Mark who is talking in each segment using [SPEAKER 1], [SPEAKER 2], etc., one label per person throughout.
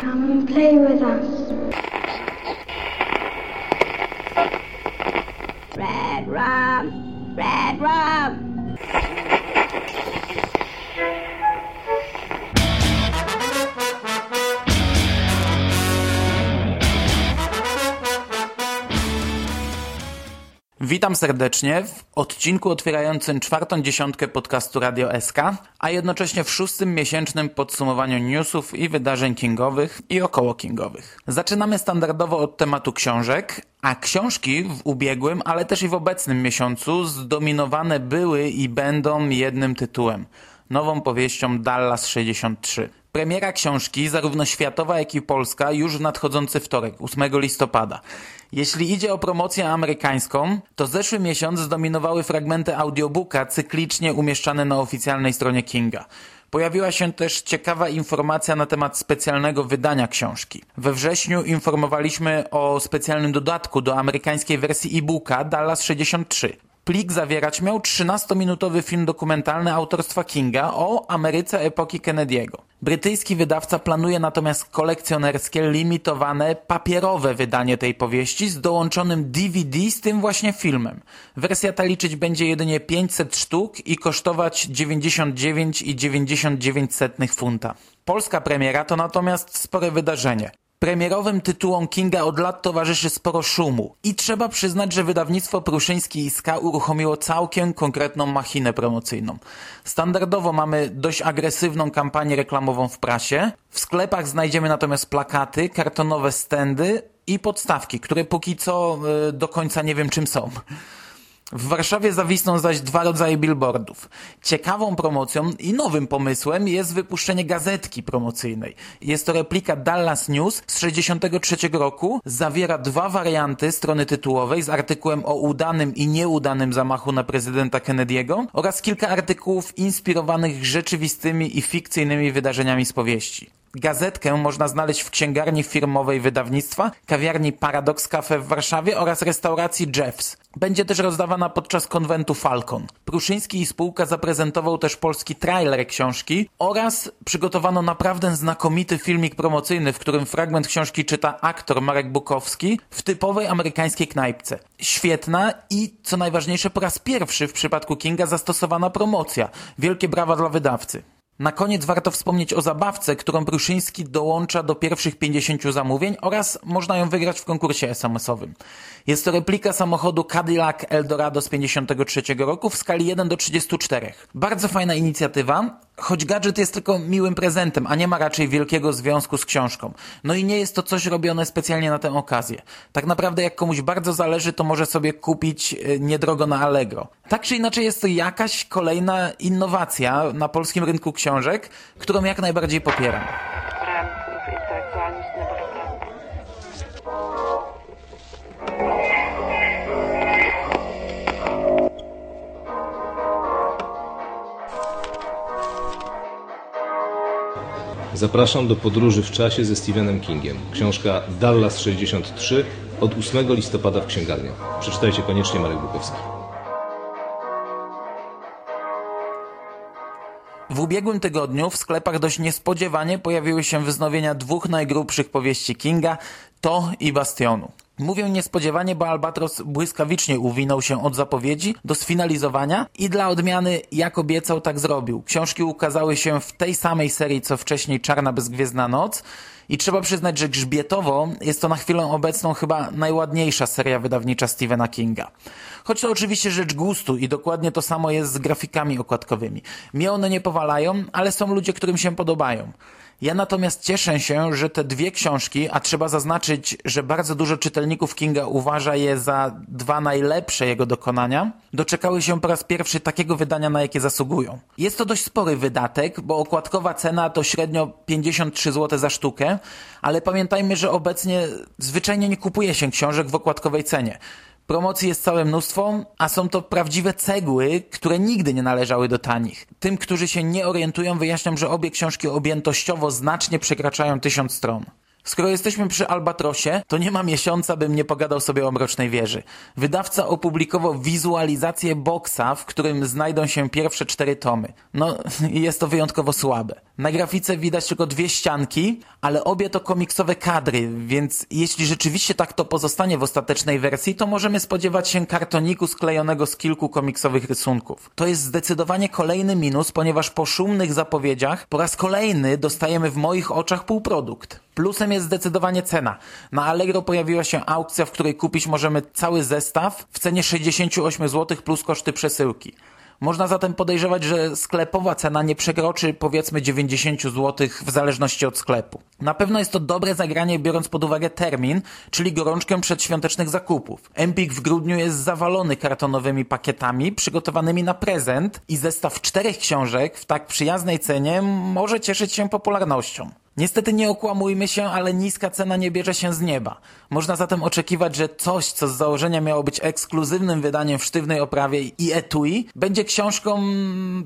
[SPEAKER 1] Come and play with us. Red rum, red rum.
[SPEAKER 2] Witam serdecznie w odcinku otwierającym czwartą dziesiątkę podcastu Radio SK, a jednocześnie w szóstym miesięcznym podsumowaniu newsów i wydarzeń kingowych i około kingowych. Zaczynamy standardowo od tematu książek, a książki w ubiegłym, ale też i w obecnym miesiącu zdominowane były i będą jednym tytułem nową powieścią Dallas 63. Premiera książki, zarówno światowa, jak i polska, już w nadchodzący wtorek, 8 listopada. Jeśli idzie o promocję amerykańską, to zeszły miesiąc zdominowały fragmenty audiobooka cyklicznie umieszczane na oficjalnej stronie Kinga. Pojawiła się też ciekawa informacja na temat specjalnego wydania książki. We wrześniu informowaliśmy o specjalnym dodatku do amerykańskiej wersji e-booka Dallas 63. Plik zawierać miał 13-minutowy film dokumentalny autorstwa Kinga o Ameryce epoki Kennedy'ego. Brytyjski wydawca planuje natomiast kolekcjonerskie, limitowane, papierowe wydanie tej powieści z dołączonym DVD z tym właśnie filmem. Wersja ta liczyć będzie jedynie 500 sztuk i kosztować 99,99 funta. Polska premiera to natomiast spore wydarzenie. Premierowym tytułom Kinga od lat towarzyszy sporo szumu i trzeba przyznać, że wydawnictwo Pruszyński i Ska uruchomiło całkiem konkretną machinę promocyjną. Standardowo mamy dość agresywną kampanię reklamową w prasie, w sklepach znajdziemy natomiast plakaty, kartonowe stędy i podstawki, które póki co yy, do końca nie wiem czym są. W Warszawie zawisną zaś dwa rodzaje billboardów. Ciekawą promocją i nowym pomysłem jest wypuszczenie gazetki promocyjnej. Jest to replika Dallas News z 63 roku. Zawiera dwa warianty strony tytułowej z artykułem o udanym i nieudanym zamachu na prezydenta Kennedy'ego oraz kilka artykułów inspirowanych rzeczywistymi i fikcyjnymi wydarzeniami z powieści. Gazetkę można znaleźć w księgarni firmowej wydawnictwa, kawiarni Paradox Cafe w Warszawie oraz restauracji Jeffs. Będzie też rozdawana podczas konwentu Falcon. Pruszyński i spółka zaprezentował też polski trailer książki oraz przygotowano naprawdę znakomity filmik promocyjny, w którym fragment książki czyta aktor Marek Bukowski w typowej amerykańskiej knajpce. Świetna i, co najważniejsze, po raz pierwszy w przypadku Kinga zastosowana promocja. Wielkie brawa dla wydawcy. Na koniec warto wspomnieć o zabawce, którą Pruszyński dołącza do pierwszych 50 zamówień oraz można ją wygrać w konkursie SMS-owym. Jest to replika samochodu Cadillac Eldorado z 53 roku w skali 1 do 34. Bardzo fajna inicjatywa, choć gadżet jest tylko miłym prezentem, a nie ma raczej wielkiego związku z książką. No i nie jest to coś robione specjalnie na tę okazję. Tak naprawdę jak komuś bardzo zależy, to może sobie kupić e, niedrogo na Allegro. Tak czy inaczej jest to jakaś kolejna innowacja na polskim rynku książek, którą jak najbardziej popieram.
[SPEAKER 3] Zapraszam do podróży w czasie ze Stephenem Kingiem. Książka Dallas 63 od 8 listopada w księgarniach. Przeczytajcie koniecznie Marek Bukowski.
[SPEAKER 2] W ubiegłym tygodniu w sklepach dość niespodziewanie pojawiły się wznowienia dwóch najgrubszych powieści Kinga, To i Bastionu. Mówię niespodziewanie, bo Albatros błyskawicznie uwinął się od zapowiedzi do sfinalizowania i dla odmiany, jak obiecał, tak zrobił. Książki ukazały się w tej samej serii, co wcześniej Czarna Bezgwiezdna Noc i trzeba przyznać, że grzbietowo jest to na chwilę obecną chyba najładniejsza seria wydawnicza Stephena Kinga. Choć to oczywiście rzecz gustu i dokładnie to samo jest z grafikami okładkowymi. Mnie one nie powalają, ale są ludzie, którym się podobają. Ja natomiast cieszę się, że te dwie książki, a trzeba zaznaczyć, że bardzo dużo czytelników Kinga uważa je za dwa najlepsze jego dokonania, doczekały się po raz pierwszy takiego wydania, na jakie zasługują. Jest to dość spory wydatek, bo okładkowa cena to średnio 53 zł za sztukę, ale pamiętajmy, że obecnie zwyczajnie nie kupuje się książek w okładkowej cenie. Promocji jest całe mnóstwo, a są to prawdziwe cegły, które nigdy nie należały do tanich. Tym, którzy się nie orientują, wyjaśniam, że obie książki objętościowo znacznie przekraczają tysiąc stron. Skoro jesteśmy przy Albatrosie, to nie ma miesiąca, bym nie pogadał sobie o Mrocznej Wieży. Wydawca opublikował wizualizację boksa, w którym znajdą się pierwsze cztery tomy. No, jest to wyjątkowo słabe. Na grafice widać tylko dwie ścianki, ale obie to komiksowe kadry, więc jeśli rzeczywiście tak to pozostanie w ostatecznej wersji, to możemy spodziewać się kartoniku sklejonego z kilku komiksowych rysunków. To jest zdecydowanie kolejny minus, ponieważ po szumnych zapowiedziach po raz kolejny dostajemy w moich oczach półprodukt. Plusem jest zdecydowanie cena. Na Allegro pojawiła się aukcja, w której kupić możemy cały zestaw w cenie 68 zł plus koszty przesyłki. Można zatem podejrzewać, że sklepowa cena nie przekroczy powiedzmy 90 zł w zależności od sklepu. Na pewno jest to dobre zagranie biorąc pod uwagę termin, czyli gorączkę przedświątecznych zakupów. Empik w grudniu jest zawalony kartonowymi pakietami przygotowanymi na prezent i zestaw czterech książek w tak przyjaznej cenie może cieszyć się popularnością. Niestety nie okłamujmy się, ale niska cena nie bierze się z nieba. Można zatem oczekiwać, że coś, co z założenia miało być ekskluzywnym wydaniem w sztywnej oprawie i etui, będzie książką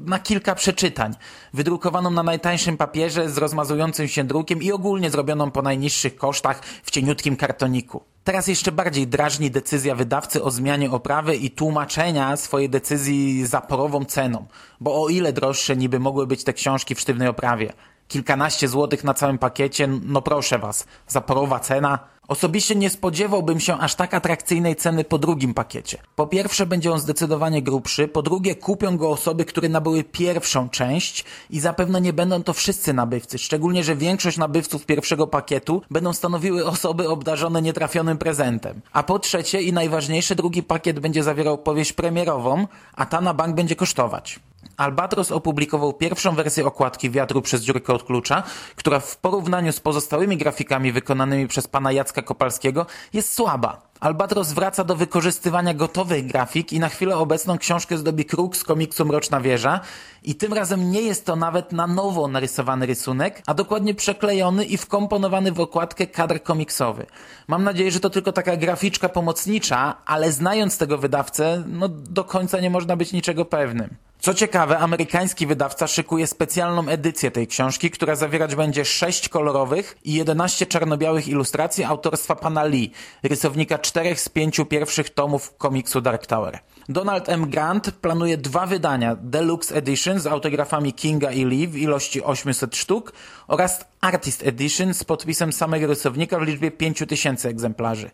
[SPEAKER 2] na kilka przeczytań, wydrukowaną na najtańszym papierze z rozmazującym się drukiem i ogólnie zrobioną po najniższych kosztach w cieniutkim kartoniku. Teraz jeszcze bardziej drażni decyzja wydawcy o zmianie oprawy i tłumaczenia swojej decyzji zaporową ceną, bo o ile droższe niby mogły być te książki w sztywnej oprawie kilkanaście złotych na całym pakiecie, no proszę was, zaporowa cena. Osobiście nie spodziewałbym się aż tak atrakcyjnej ceny po drugim pakiecie. Po pierwsze będzie on zdecydowanie grubszy, po drugie kupią go osoby, które nabyły pierwszą część i zapewne nie będą to wszyscy nabywcy, szczególnie, że większość nabywców pierwszego pakietu będą stanowiły osoby obdarzone nietrafionym prezentem. A po trzecie i najważniejsze, drugi pakiet będzie zawierał powieść premierową, a ta na bank będzie kosztować. Albatros opublikował pierwszą wersję okładki Wiatru przez dziurkę od klucza, która w porównaniu z pozostałymi grafikami wykonanymi przez pana Jacka Kopalskiego jest słaba. Albatros wraca do wykorzystywania gotowych grafik i na chwilę obecną książkę zdobi kruk z komiksu Mroczna Wieża i tym razem nie jest to nawet na nowo narysowany rysunek, a dokładnie przeklejony i wkomponowany w okładkę kadr komiksowy. Mam nadzieję, że to tylko taka graficzka pomocnicza, ale znając tego wydawcę, no do końca nie można być niczego pewnym. Co ciekawe, amerykański wydawca szykuje specjalną edycję tej książki, która zawierać będzie 6 kolorowych i 11 czarno-białych ilustracji autorstwa pana Lee, rysownika czterech z pięciu pierwszych tomów komiksu Dark Tower. Donald M. Grant planuje dwa wydania Deluxe Edition z autografami Kinga i Lee w ilości 800 sztuk oraz Artist Edition z podpisem samego rysownika w liczbie 5000 egzemplarzy.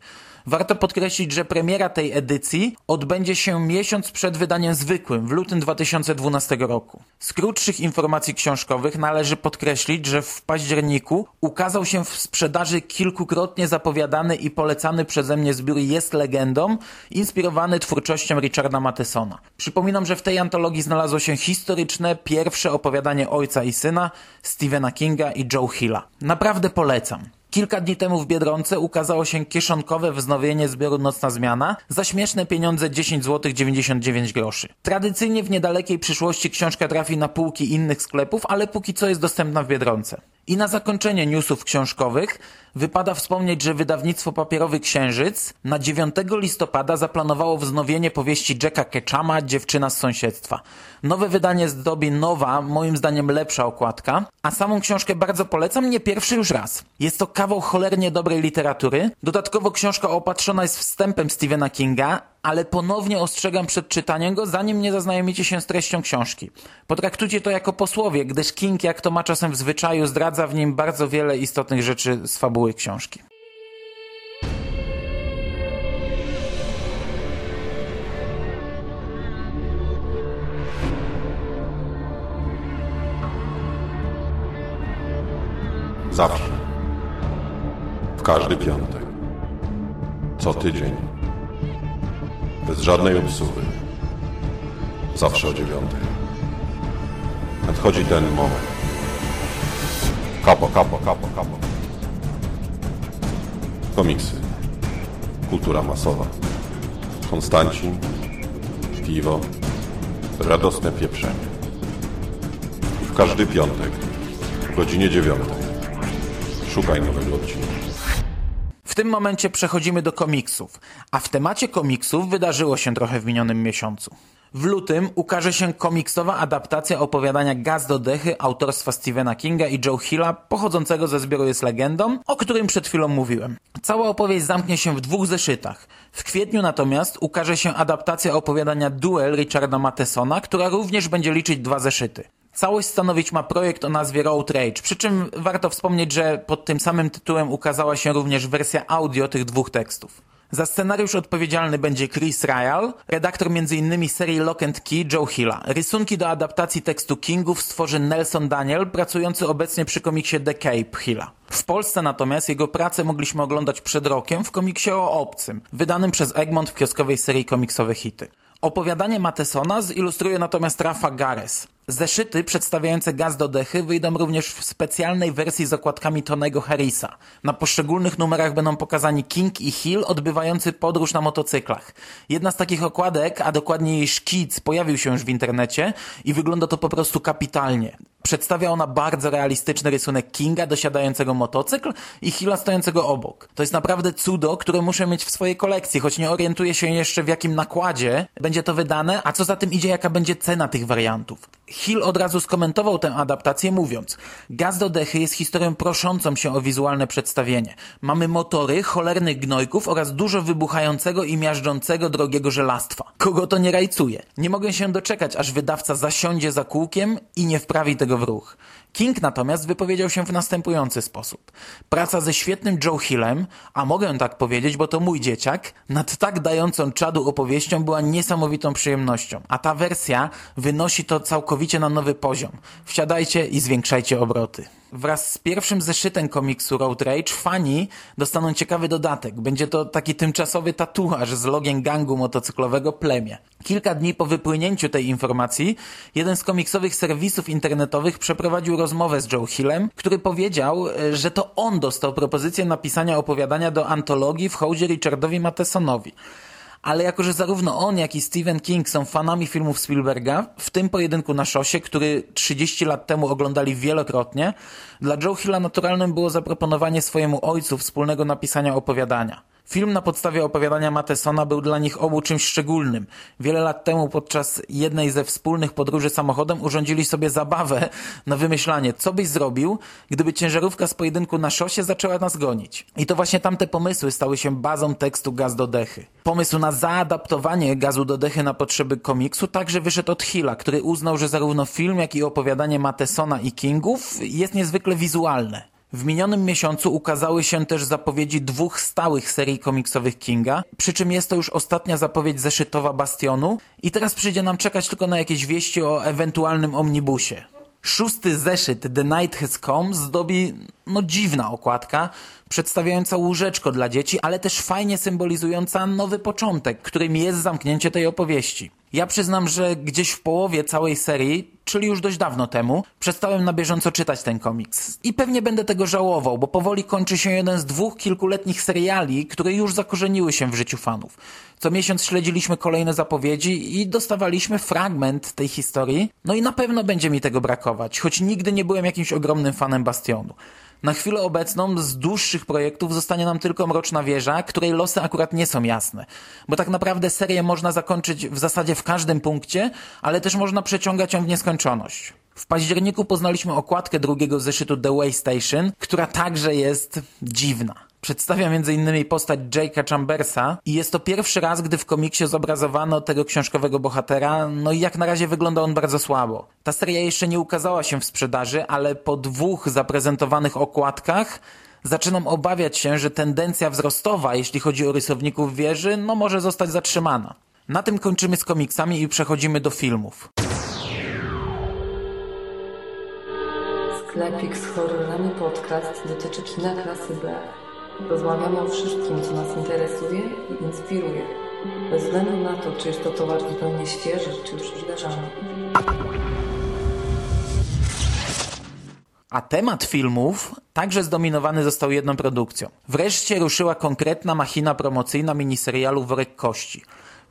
[SPEAKER 2] Warto podkreślić, że premiera tej edycji odbędzie się miesiąc przed wydaniem zwykłym, w lutym 2012 roku. Z krótszych informacji książkowych należy podkreślić, że w październiku ukazał się w sprzedaży kilkukrotnie zapowiadany i polecany przeze mnie zbiór Jest legendą, inspirowany twórczością Richarda Mathesona. Przypominam, że w tej antologii znalazło się historyczne, pierwsze opowiadanie ojca i syna Stephena Kinga i Joe Hilla. Naprawdę polecam. Kilka dni temu w Biedronce ukazało się kieszonkowe wznowienie zbioru Nocna Zmiana za śmieszne pieniądze 10 zł 99 groszy. Tradycyjnie w niedalekiej przyszłości książka trafi na półki innych sklepów, ale póki co jest dostępna w Biedronce. I na zakończenie newsów książkowych wypada wspomnieć, że wydawnictwo Papierowy Księżyc na 9 listopada zaplanowało wznowienie powieści Jacka Ketchama Dziewczyna z sąsiedztwa. Nowe wydanie zdobi nowa, moim zdaniem lepsza okładka, a samą książkę bardzo polecam, nie pierwszy już raz. Jest to kawał cholernie dobrej literatury. Dodatkowo książka opatrzona jest wstępem Stephena Kinga, ale ponownie ostrzegam przed czytaniem go, zanim nie zaznajomicie się z treścią książki. Potraktujcie to jako posłowie, gdyż King, jak to ma czasem w zwyczaju, zdradza w nim bardzo wiele istotnych rzeczy z fabuły książki.
[SPEAKER 4] Zawsze. W każdy piątek. Co tydzień. Bez żadnej obsuwy. Zawsze o dziewiątej. Nadchodzi ten moment. Kapo, kapo, kapo, kapo. Komiksy. Kultura masowa. Konstancin. Piwo. Radosne pieprzenie. W każdy piątek. O godzinie dziewiątej. Szukaj nowego odcinka.
[SPEAKER 2] W tym momencie przechodzimy do komiksów, a w temacie komiksów wydarzyło się trochę w minionym miesiącu. W lutym ukaże się komiksowa adaptacja opowiadania Gaz do dechy autorstwa Stephena Kinga i Joe Hilla, pochodzącego ze zbioru Jest legendą, o którym przed chwilą mówiłem. Cała opowieść zamknie się w dwóch zeszytach. W kwietniu natomiast ukaże się adaptacja opowiadania Duel Richarda Mathesona, która również będzie liczyć dwa zeszyty. Całość stanowić ma projekt o nazwie Road Rage, przy czym warto wspomnieć, że pod tym samym tytułem ukazała się również wersja audio tych dwóch tekstów. Za scenariusz odpowiedzialny będzie Chris Ryall, redaktor m.in. serii Lock and Key Joe Hilla. Rysunki do adaptacji tekstu Kingów stworzy Nelson Daniel, pracujący obecnie przy komiksie The Cape Hilla. W Polsce natomiast jego pracę mogliśmy oglądać przed rokiem w komiksie o obcym, wydanym przez Egmont w kioskowej serii komiksowe hity. Opowiadanie Matesona zilustruje natomiast Rafa Gares. Zeszyty przedstawiające gaz do dechy wyjdą również w specjalnej wersji z okładkami Tonego Harrisa. Na poszczególnych numerach będą pokazani King i Hill odbywający podróż na motocyklach. Jedna z takich okładek, a dokładniej jej szkic, pojawił się już w internecie i wygląda to po prostu kapitalnie. Przedstawia ona bardzo realistyczny rysunek Kinga dosiadającego motocykl i Hilla stojącego obok. To jest naprawdę cudo, które muszę mieć w swojej kolekcji, choć nie orientuję się jeszcze w jakim nakładzie będzie to wydane, a co za tym idzie, jaka będzie cena tych wariantów. Hill od razu skomentował tę adaptację mówiąc Gaz do dechy jest historią proszącą się o wizualne przedstawienie. Mamy motory, cholernych gnojków oraz dużo wybuchającego i miażdżącego drogiego żelastwa. Kogo to nie rajcuje? Nie mogę się doczekać, aż wydawca zasiądzie za kółkiem i nie wprawi tego w ruch. King natomiast wypowiedział się w następujący sposób. Praca ze świetnym Joe Hillem, a mogę tak powiedzieć, bo to mój dzieciak, nad tak dającą czadu opowieścią była niesamowitą przyjemnością. A ta wersja wynosi to całkowicie na nowy poziom. Wsiadajcie i zwiększajcie obroty. Wraz z pierwszym zeszytem komiksu Road Rage fani dostaną ciekawy dodatek. Będzie to taki tymczasowy tatuaż z logiem gangu motocyklowego Plemię. Kilka dni po wypłynięciu tej informacji, jeden z komiksowych serwisów internetowych przeprowadził rozmowę z Joe Hillem, który powiedział, e, że to on dostał propozycję napisania opowiadania do antologii w hołdzie Richardowi Mathesonowi ale jako, że zarówno on, jak i Stephen King są fanami filmów Spielberga, w tym pojedynku na szosie, który 30 lat temu oglądali wielokrotnie, dla Joe Hilla naturalnym było zaproponowanie swojemu ojcu wspólnego napisania opowiadania. Film na podstawie opowiadania Matesona był dla nich obu czymś szczególnym. Wiele lat temu podczas jednej ze wspólnych podróży samochodem urządzili sobie zabawę na wymyślanie, co byś zrobił, gdyby ciężarówka z pojedynku na szosie zaczęła nas gonić. I to właśnie tamte pomysły stały się bazą tekstu Gaz do dechy. Pomysł na zaadaptowanie Gazu do dechy na potrzeby komiksu także wyszedł od Hilla, który uznał, że zarówno film, jak i opowiadanie Matesona i Kingów jest niezwykle wizualne. W minionym miesiącu ukazały się też zapowiedzi dwóch stałych serii komiksowych Kinga, przy czym jest to już ostatnia zapowiedź zeszytowa Bastionu i teraz przyjdzie nam czekać tylko na jakieś wieści o ewentualnym omnibusie. Szósty zeszyt The Night Has Come zdobi, no dziwna okładka, przedstawiająca łóżeczko dla dzieci, ale też fajnie symbolizująca nowy początek, którym jest zamknięcie tej opowieści. Ja przyznam, że gdzieś w połowie całej serii, czyli już dość dawno temu, przestałem na bieżąco czytać ten komiks. I pewnie będę tego żałował, bo powoli kończy się jeden z dwóch kilkuletnich seriali, które już zakorzeniły się w życiu fanów. Co miesiąc śledziliśmy kolejne zapowiedzi i dostawaliśmy fragment tej historii, no i na pewno będzie mi tego brakować, choć nigdy nie byłem jakimś ogromnym fanem Bastionu. Na chwilę obecną z dłuższych projektów zostanie nam tylko Mroczna Wieża, której losy akurat nie są jasne. Bo tak naprawdę serię można zakończyć w zasadzie w każdym punkcie, ale też można przeciągać ją w nieskończoność. W październiku poznaliśmy okładkę drugiego zeszytu The Way Station, która także jest dziwna. Przedstawia m.in. postać Jake'a Chambersa i jest to pierwszy raz, gdy w komiksie zobrazowano tego książkowego bohatera, no i jak na razie wygląda on bardzo słabo. Ta seria jeszcze nie ukazała się w sprzedaży, ale po dwóch zaprezentowanych okładkach zaczynam obawiać się, że tendencja wzrostowa, jeśli chodzi o rysowników wieży, no może zostać zatrzymana. Na tym kończymy z komiksami i przechodzimy do filmów.
[SPEAKER 5] Sklepik z horrorami podcast dotyczy kina klasy B. Rozmawiamy o wszystkim, co nas interesuje i inspiruje. Bez względu na to, czy jest to towar zupełnie świeży, czy już wydarzany.
[SPEAKER 2] A temat filmów także zdominowany został jedną produkcją. Wreszcie ruszyła konkretna machina promocyjna miniserialu Worek Kości.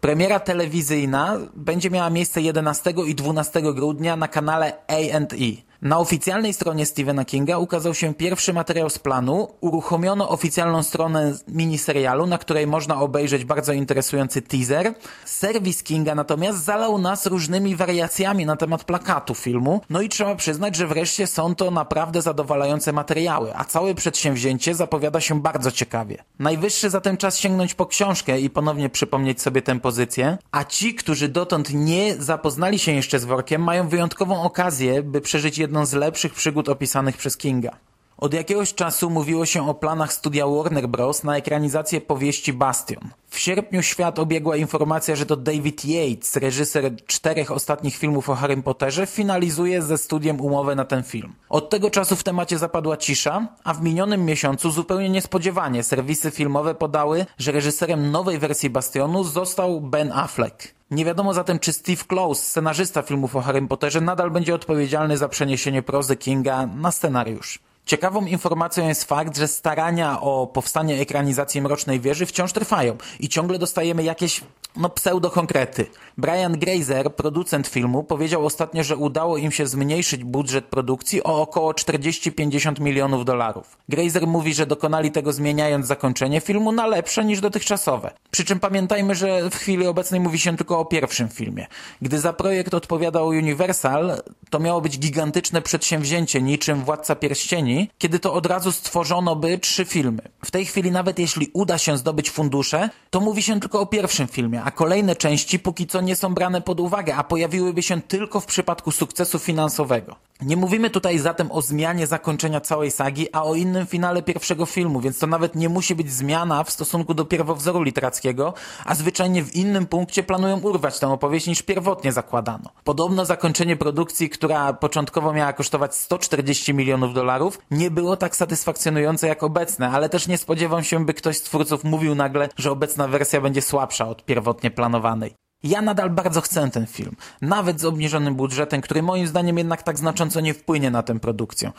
[SPEAKER 2] Premiera telewizyjna będzie miała miejsce 11 i 12 grudnia na kanale A&E. Na oficjalnej stronie Stephena Kinga ukazał się pierwszy materiał z planu, uruchomiono oficjalną stronę miniserialu, na której można obejrzeć bardzo interesujący teaser. Serwis Kinga natomiast zalał nas różnymi wariacjami na temat plakatu filmu, no i trzeba przyznać, że wreszcie są to naprawdę zadowalające materiały, a całe przedsięwzięcie zapowiada się bardzo ciekawie. Najwyższy zatem czas sięgnąć po książkę i ponownie przypomnieć sobie tę pozycję, a ci, którzy dotąd nie zapoznali się jeszcze z workiem, mają wyjątkową okazję, by przeżyć jedną z lepszych przygód opisanych przez Kinga. Od jakiegoś czasu mówiło się o planach studia Warner Bros. na ekranizację powieści Bastion. W sierpniu świat obiegła informacja, że to David Yates, reżyser czterech ostatnich filmów o Harry Potterze, finalizuje ze studiem umowę na ten film. Od tego czasu w temacie zapadła cisza, a w minionym miesiącu zupełnie niespodziewanie serwisy filmowe podały, że reżyserem nowej wersji Bastionu został Ben Affleck. Nie wiadomo zatem, czy Steve Close, scenarzysta filmów o Harry Potterze, nadal będzie odpowiedzialny za przeniesienie prozy Kinga na scenariusz. Ciekawą informacją jest fakt, że starania o powstanie ekranizacji Mrocznej Wieży wciąż trwają i ciągle dostajemy jakieś no pseudo-konkrety. Brian Grazer, producent filmu, powiedział ostatnio, że udało im się zmniejszyć budżet produkcji o około 40-50 milionów dolarów. Grazer mówi, że dokonali tego zmieniając zakończenie filmu na lepsze niż dotychczasowe. Przy czym pamiętajmy, że w chwili obecnej mówi się tylko o pierwszym filmie. Gdy za projekt odpowiadał Universal, to miało być gigantyczne przedsięwzięcie niczym Władca Pierścieni, kiedy to od razu stworzono by trzy filmy. W tej chwili nawet jeśli uda się zdobyć fundusze, to mówi się tylko o pierwszym filmie, a kolejne części póki co nie są brane pod uwagę, a pojawiłyby się tylko w przypadku sukcesu finansowego. Nie mówimy tutaj zatem o zmianie zakończenia całej sagi, a o innym finale pierwszego filmu, więc to nawet nie musi być zmiana w stosunku do pierwowzoru literackiego, a zwyczajnie w innym punkcie planują urwać tę opowieść niż pierwotnie zakładano. Podobno zakończenie produkcji, która początkowo miała kosztować 140 milionów dolarów, nie było tak satysfakcjonujące jak obecne, ale też nie spodziewam się, by ktoś z twórców mówił nagle, że obecna wersja będzie słabsza od pierwotnie planowanej. Ja nadal bardzo chcę ten film, nawet z obniżonym budżetem, który moim zdaniem jednak tak znacząco nie wpłynie na tę produkcję.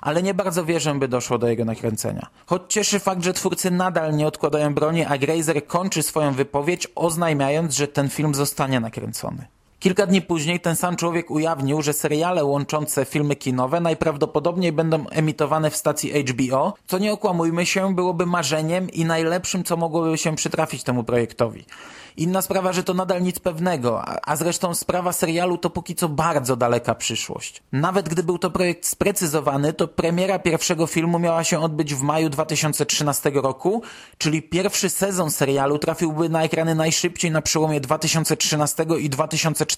[SPEAKER 2] Ale nie bardzo wierzę, by doszło do jego nakręcenia. Choć cieszy fakt, że twórcy nadal nie odkładają broni, a Grazer kończy swoją wypowiedź, oznajmiając, że ten film zostanie nakręcony. Kilka dni później ten sam człowiek ujawnił, że seriale łączące filmy kinowe najprawdopodobniej będą emitowane w stacji HBO, co nie okłamujmy się, byłoby marzeniem i najlepszym, co mogłoby się przytrafić temu projektowi. Inna sprawa, że to nadal nic pewnego, a zresztą sprawa serialu to póki co bardzo daleka przyszłość. Nawet gdy był to projekt sprecyzowany, to premiera pierwszego filmu miała się odbyć w maju 2013 roku, czyli pierwszy sezon serialu trafiłby na ekrany najszybciej na przełomie 2013 i 2014.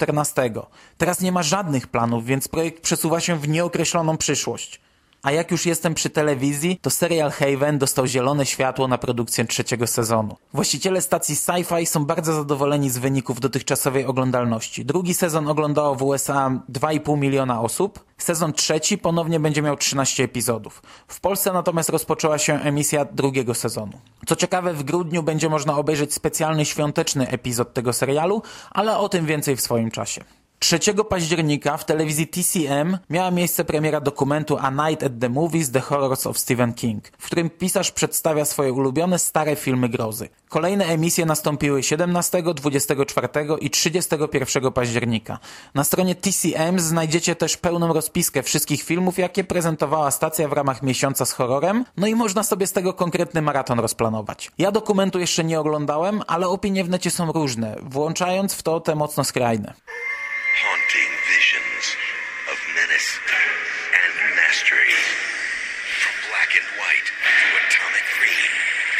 [SPEAKER 2] Teraz nie ma żadnych planów, więc projekt przesuwa się w nieokreśloną przyszłość. A jak już jestem przy telewizji, to serial Haven dostał zielone światło na produkcję trzeciego sezonu. Właściciele stacji Sci-Fi są bardzo zadowoleni z wyników dotychczasowej oglądalności. Drugi sezon oglądało w USA 2,5 miliona osób. Sezon trzeci ponownie będzie miał 13 epizodów. W Polsce natomiast rozpoczęła się emisja drugiego sezonu. Co ciekawe, w grudniu będzie można obejrzeć specjalny świąteczny epizod tego serialu, ale o tym więcej w swoim czasie. 3 października w telewizji TCM miała miejsce premiera dokumentu A Night at the Movies The Horrors of Stephen King, w którym pisarz przedstawia swoje ulubione stare filmy grozy. Kolejne emisje nastąpiły 17, 24 i 31 października. Na stronie TCM znajdziecie też pełną rozpiskę wszystkich filmów, jakie prezentowała stacja w ramach miesiąca z horrorem, no i można sobie z tego konkretny maraton rozplanować. Ja dokumentu jeszcze nie oglądałem, ale opinie w necie są różne, włączając w to te mocno skrajne.
[SPEAKER 6] Haunting visions of menace and mastery. From black and white to atomic green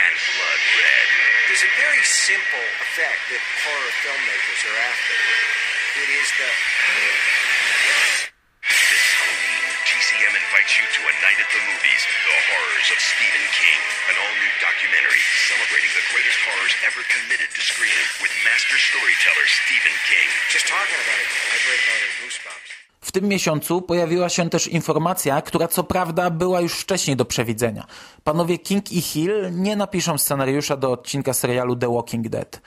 [SPEAKER 6] and blood red.
[SPEAKER 7] There's a very simple effect that horror filmmakers are after. It is the
[SPEAKER 6] Night at the Movies, The Horrors of Stephen King, an all-new documentary celebrating the greatest horrors ever committed to screen with master storyteller Stephen King.
[SPEAKER 7] just talking about it. I break out in goosebumps.
[SPEAKER 2] W tym miesiącu pojawiła się też informacja, która co prawda była już wcześniej do przewidzenia. Panowie King i Hill nie napiszą scenariusza do odcinka serialu The Walking Dead.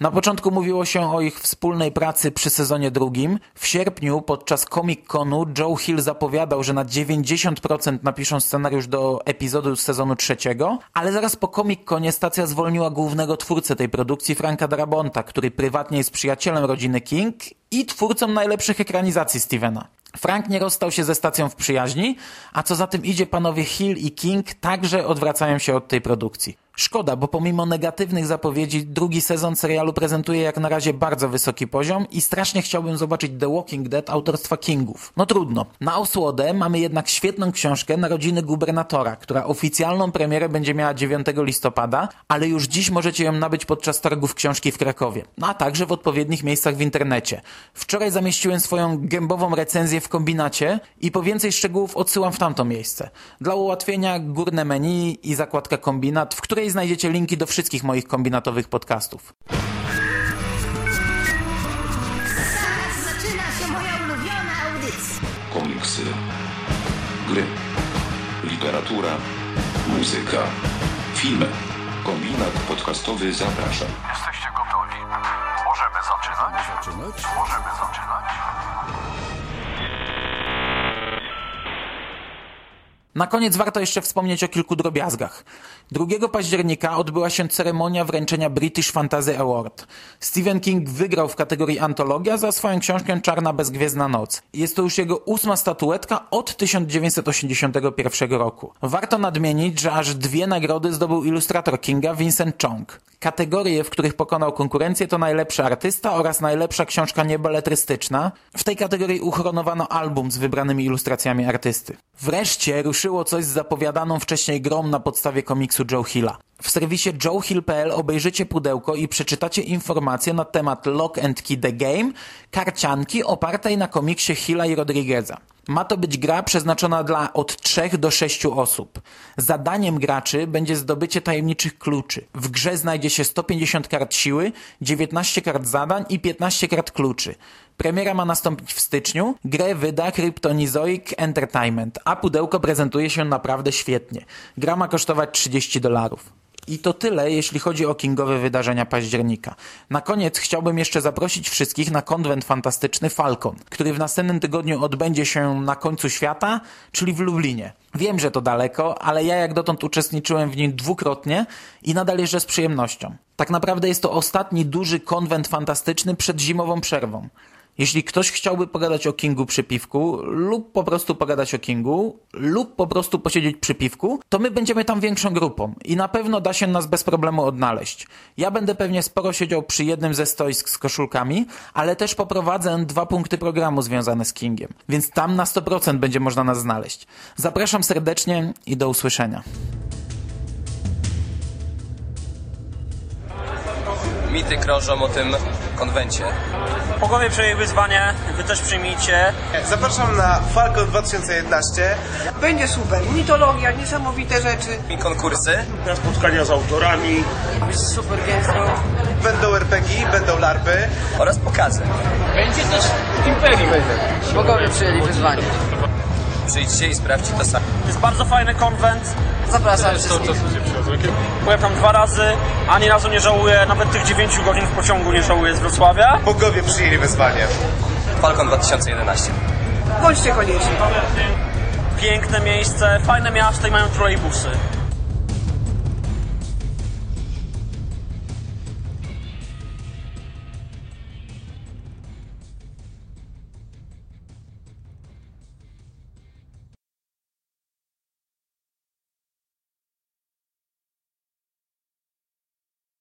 [SPEAKER 2] Na początku mówiło się o ich wspólnej pracy przy sezonie drugim. W sierpniu podczas Comic-Conu Joe Hill zapowiadał, że na 90% napiszą scenariusz do epizodu z sezonu trzeciego, ale zaraz po Comic-Conie stacja zwolniła głównego twórcę tej produkcji, Franka Darabonta, który prywatnie jest przyjacielem rodziny King i twórcą najlepszych ekranizacji Stevena. Frank nie rozstał się ze stacją w przyjaźni, a co za tym idzie panowie Hill i King także odwracają się od tej produkcji. Szkoda, bo pomimo negatywnych zapowiedzi drugi sezon serialu prezentuje jak na razie bardzo wysoki poziom i strasznie chciałbym zobaczyć The Walking Dead autorstwa Kingów. No trudno. Na osłodę mamy jednak świetną książkę Narodziny Gubernatora, która oficjalną premierę będzie miała 9 listopada, ale już dziś możecie ją nabyć podczas targów książki w Krakowie, no a także w odpowiednich miejscach w internecie. Wczoraj zamieściłem swoją gębową recenzję w kombinacie i po więcej szczegółów odsyłam w tamto miejsce. Dla ułatwienia górne menu i zakładka kombinat, w której znajdziecie linki do wszystkich moich kombinatowych podcastów.
[SPEAKER 8] Zaczyna się moja ulubiona audycja.
[SPEAKER 9] komiksy, gry, literatura, muzyka, filmy. Kombinat podcastowy zaprasza.
[SPEAKER 6] Jesteście gotowi? Możemy zaczynać. Możemy zaczynać.
[SPEAKER 2] Na koniec warto jeszcze wspomnieć o kilku drobiazgach. 2 października odbyła się ceremonia wręczenia British Fantasy Award. Stephen King wygrał w kategorii antologia za swoją książkę Czarna bezgwiezdna noc. Jest to już jego ósma statuetka od 1981 roku. Warto nadmienić, że aż dwie nagrody zdobył ilustrator Kinga Vincent Chong. Kategorie, w których pokonał konkurencję to najlepszy artysta oraz najlepsza książka niebeletrystyczna. W tej kategorii uchronowano album z wybranymi ilustracjami artysty. Wreszcie ruszyło coś z zapowiadaną wcześniej grą na podstawie komiksu Joe Hilla. W serwisie joehill.pl obejrzycie pudełko i przeczytacie informacje na temat Lock and Key The Game, karcianki opartej na komiksie Hilla i Rodrigueza. Ma to być gra przeznaczona dla od 3 do 6 osób. Zadaniem graczy będzie zdobycie tajemniczych kluczy. W grze znajdzie się 150 kart siły, 19 kart zadań i 15 kart kluczy. Premiera ma nastąpić w styczniu. Grę wyda Kryptonizoic Entertainment, a pudełko prezentuje się naprawdę świetnie. Gra ma kosztować 30 dolarów. I to tyle, jeśli chodzi o kingowe wydarzenia października. Na koniec chciałbym jeszcze zaprosić wszystkich na konwent fantastyczny Falcon, który w następnym tygodniu odbędzie się na końcu świata, czyli w Lublinie. Wiem, że to daleko, ale ja jak dotąd uczestniczyłem w nim dwukrotnie i nadal jeżdżę z przyjemnością. Tak naprawdę jest to ostatni duży konwent fantastyczny przed zimową przerwą. Jeśli ktoś chciałby pogadać o Kingu przy piwku, lub po prostu pogadać o Kingu, lub po prostu posiedzieć przy piwku, to my będziemy tam większą grupą i na pewno da się nas bez problemu odnaleźć. Ja będę pewnie sporo siedział przy jednym ze stoisk z koszulkami, ale też poprowadzę dwa punkty programu związane z Kingiem, więc tam na 100% będzie można nas znaleźć. Zapraszam serdecznie i do usłyszenia.
[SPEAKER 10] Mity krążą o tym konwencie.
[SPEAKER 11] Bogowie przyjęli wyzwanie, wy też przyjmijcie.
[SPEAKER 12] Zapraszam na Falcon 2011. Będzie super. Mitologia, niesamowite rzeczy.
[SPEAKER 10] I konkursy.
[SPEAKER 11] Spotkania z autorami.
[SPEAKER 12] Super gęsto. Będą RPG, będą larpy.
[SPEAKER 10] Oraz pokazy.
[SPEAKER 11] Będzie też Imperium.
[SPEAKER 12] Bogowie przyjęli wyzwanie.
[SPEAKER 10] Przyjdźcie i sprawdźcie to sami.
[SPEAKER 11] To jest bardzo fajny konwent.
[SPEAKER 12] Zapraszam wszystkich.
[SPEAKER 11] Byłem tam dwa razy, ani razu nie żałuję, nawet tych 9 godzin w pociągu nie żałuję z Wrocławia.
[SPEAKER 12] Bogowie przyjęli wyzwanie.
[SPEAKER 10] Falcon 2011.
[SPEAKER 12] Bądźcie koniecznie.
[SPEAKER 11] Piękne miejsce, fajne miasto i mają trolejbusy.